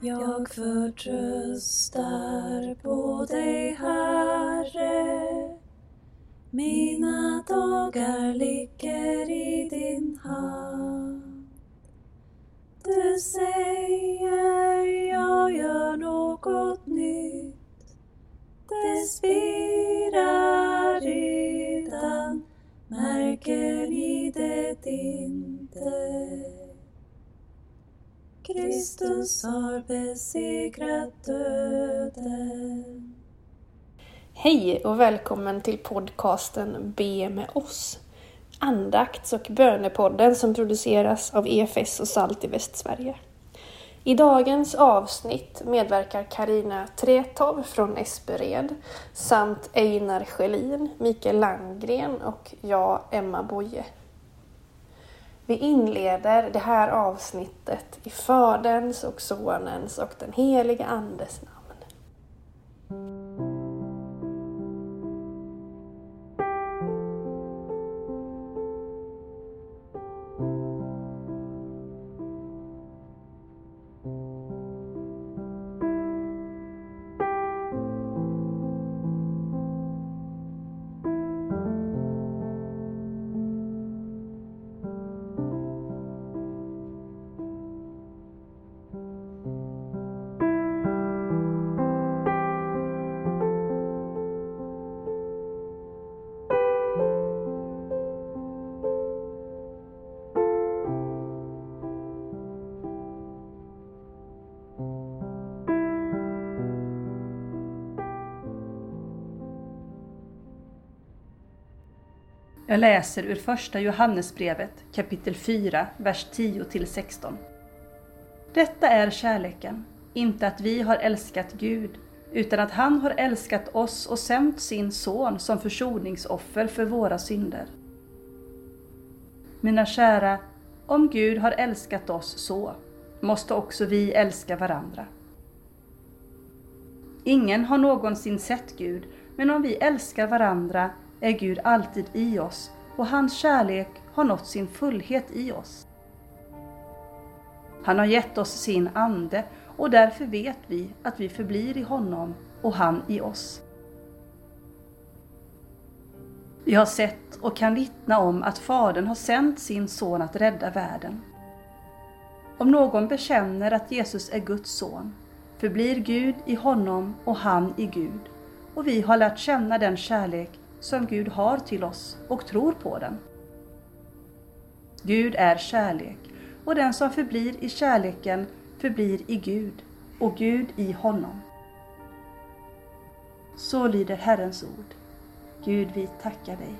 Jag förtröstar på dig, Herre. Mina dagar ligger i din hand. Du säger jag gör något nytt. Det spirar redan, märker ni det din Kristus har besegrat döden. Hej och välkommen till podcasten Be med oss. Andakts och bönepodden som produceras av EFS och SALT i Västsverige. I dagens avsnitt medverkar Karina Tretow från Espered samt Einar Schelin, Mikael Langgren och jag, Emma Boye. Vi inleder det här avsnittet i Faderns och Sonens och den helige Andes namn. Jag läser ur första Johannesbrevet kapitel 4, vers 10-16. Detta är kärleken, inte att vi har älskat Gud, utan att han har älskat oss och sänt sin son som försoningsoffer för våra synder. Mina kära, om Gud har älskat oss så, måste också vi älska varandra. Ingen har någonsin sett Gud, men om vi älskar varandra är Gud alltid i oss och hans kärlek har nått sin fullhet i oss. Han har gett oss sin ande och därför vet vi att vi förblir i honom och han i oss. Vi har sett och kan vittna om att Fadern har sänt sin son att rädda världen. Om någon bekänner att Jesus är Guds son förblir Gud i honom och han i Gud och vi har lärt känna den kärlek som Gud har till oss och tror på den. Gud är kärlek och den som förblir i kärleken förblir i Gud och Gud i honom. Så lyder Herrens ord. Gud, vi tackar dig.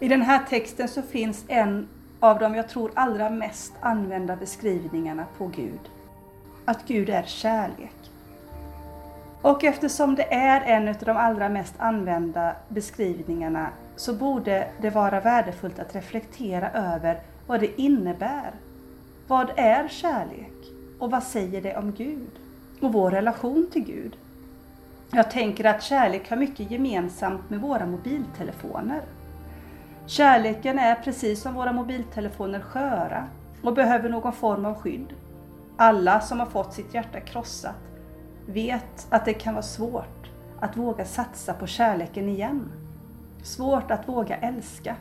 I den här texten så finns en av de jag tror allra mest använda beskrivningarna på Gud. Att Gud är kärlek. Och eftersom det är en av de allra mest använda beskrivningarna så borde det vara värdefullt att reflektera över vad det innebär. Vad är kärlek? Och vad säger det om Gud? Och vår relation till Gud? Jag tänker att kärlek har mycket gemensamt med våra mobiltelefoner. Kärleken är precis som våra mobiltelefoner sköra och behöver någon form av skydd. Alla som har fått sitt hjärta krossat vet att det kan vara svårt att våga satsa på kärleken igen. Svårt att våga älska.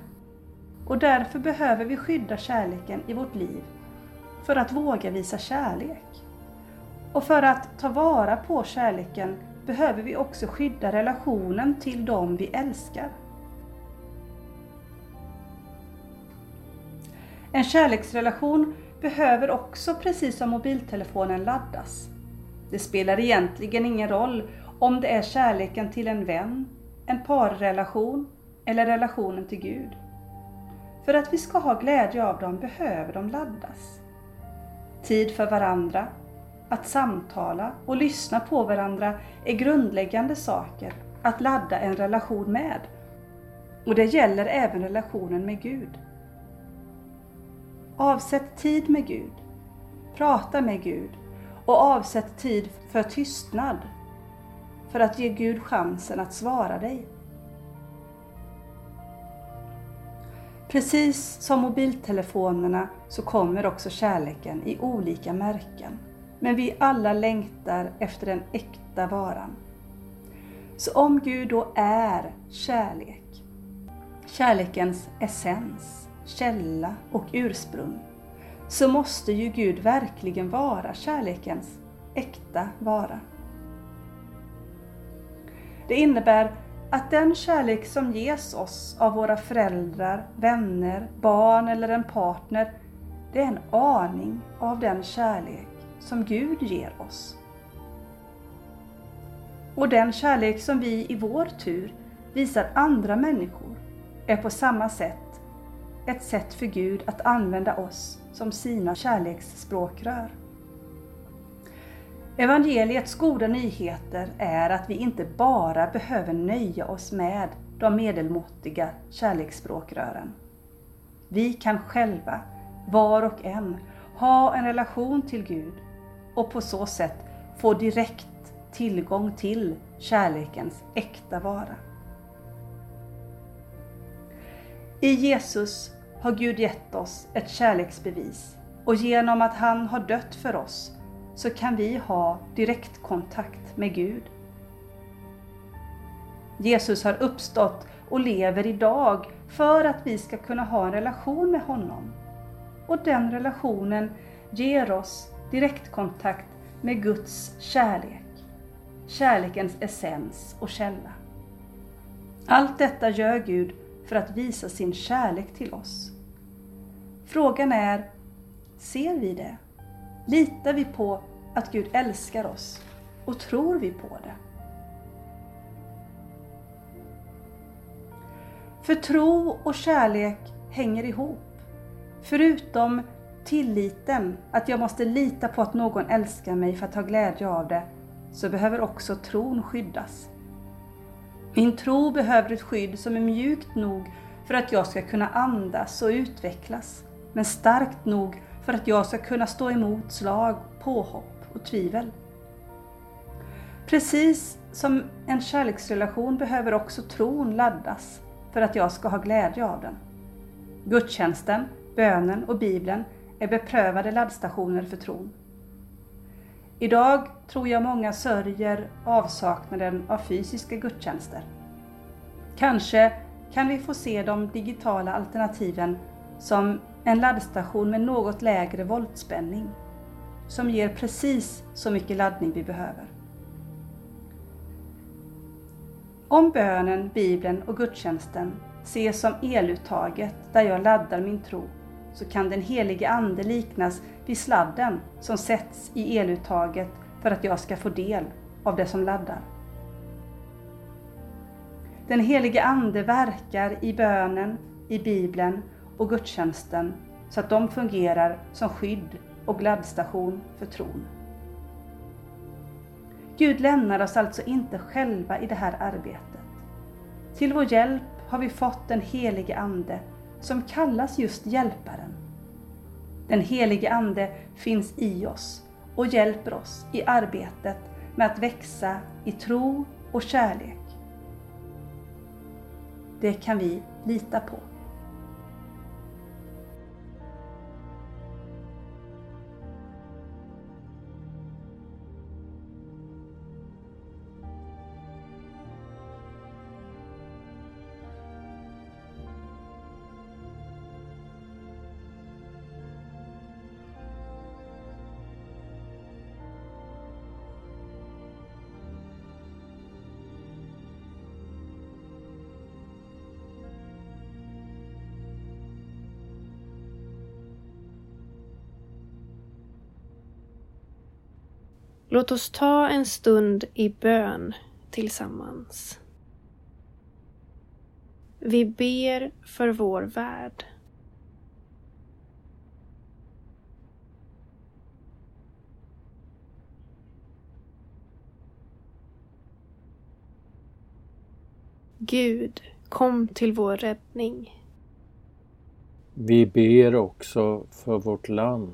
Och därför behöver vi skydda kärleken i vårt liv för att våga visa kärlek. Och för att ta vara på kärleken behöver vi också skydda relationen till dem vi älskar. En kärleksrelation behöver också, precis som mobiltelefonen, laddas. Det spelar egentligen ingen roll om det är kärleken till en vän, en parrelation eller relationen till Gud. För att vi ska ha glädje av dem behöver de laddas. Tid för varandra, att samtala och lyssna på varandra är grundläggande saker att ladda en relation med. Och det gäller även relationen med Gud. Avsätt tid med Gud. Prata med Gud och avsätt tid för tystnad för att ge Gud chansen att svara dig. Precis som mobiltelefonerna så kommer också kärleken i olika märken. Men vi alla längtar efter den äkta varan. Så om Gud då är kärlek, kärlekens essens, källa och ursprung, så måste ju Gud verkligen vara kärlekens äkta vara. Det innebär att den kärlek som ges oss av våra föräldrar, vänner, barn eller en partner, det är en aning av den kärlek som Gud ger oss. Och den kärlek som vi i vår tur visar andra människor är på samma sätt ett sätt för Gud att använda oss som sina kärleksspråkrör. Evangeliets goda nyheter är att vi inte bara behöver nöja oss med de medelmåttiga kärleksspråkrören. Vi kan själva, var och en, ha en relation till Gud och på så sätt få direkt tillgång till kärlekens äkta vara. I Jesus har Gud gett oss ett kärleksbevis och genom att han har dött för oss så kan vi ha direktkontakt med Gud. Jesus har uppstått och lever idag för att vi ska kunna ha en relation med honom. Och den relationen ger oss direktkontakt med Guds kärlek, kärlekens essens och källa. Allt detta gör Gud för att visa sin kärlek till oss. Frågan är, ser vi det? Litar vi på att Gud älskar oss? Och tror vi på det? För tro och kärlek hänger ihop. Förutom tilliten, att jag måste lita på att någon älskar mig för att ha glädje av det, så behöver också tron skyddas. Min tro behöver ett skydd som är mjukt nog för att jag ska kunna andas och utvecklas, men starkt nog för att jag ska kunna stå emot slag, påhopp och tvivel. Precis som en kärleksrelation behöver också tron laddas för att jag ska ha glädje av den. Gudstjänsten, bönen och Bibeln är beprövade laddstationer för tron. Idag tror jag många sörjer avsaknaden av fysiska gudstjänster. Kanske kan vi få se de digitala alternativen som en laddstation med något lägre voltspänning som ger precis så mycket laddning vi behöver. Om bönen, Bibeln och gudstjänsten ses som eluttaget där jag laddar min tro så kan den helige Ande liknas vid sladden som sätts i eluttaget för att jag ska få del av det som laddar. Den helige Ande verkar i bönen, i Bibeln och gudstjänsten så att de fungerar som skydd och gladstation för tron. Gud lämnar oss alltså inte själva i det här arbetet. Till vår hjälp har vi fått den helige Ande som kallas just Hjälparen. Den helige Ande finns i oss och hjälper oss i arbetet med att växa i tro och kärlek. Det kan vi lita på. Låt oss ta en stund i bön tillsammans. Vi ber för vår värld. Gud, kom till vår räddning. Vi ber också för vårt land.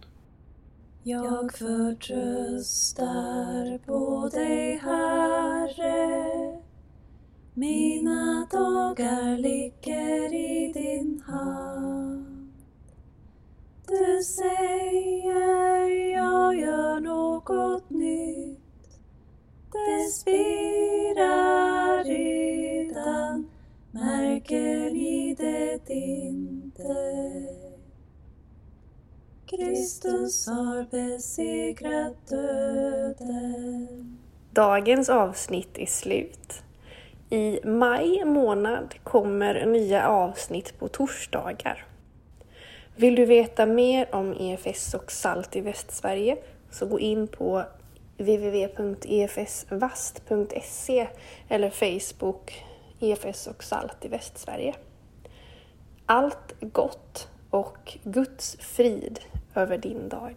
Jag förtröstar på dig, Herre. Mina dagar ligger i din hand. Du säger jag gör något nytt. Det spirar Kristus har besegrat döden. Dagens avsnitt är slut. I maj månad kommer nya avsnitt på torsdagar. Vill du veta mer om EFS och SALT i Västsverige så gå in på www.efsvast.se eller Facebook EFS och SALT i Västsverige. Allt gott och Guds frid över din dag.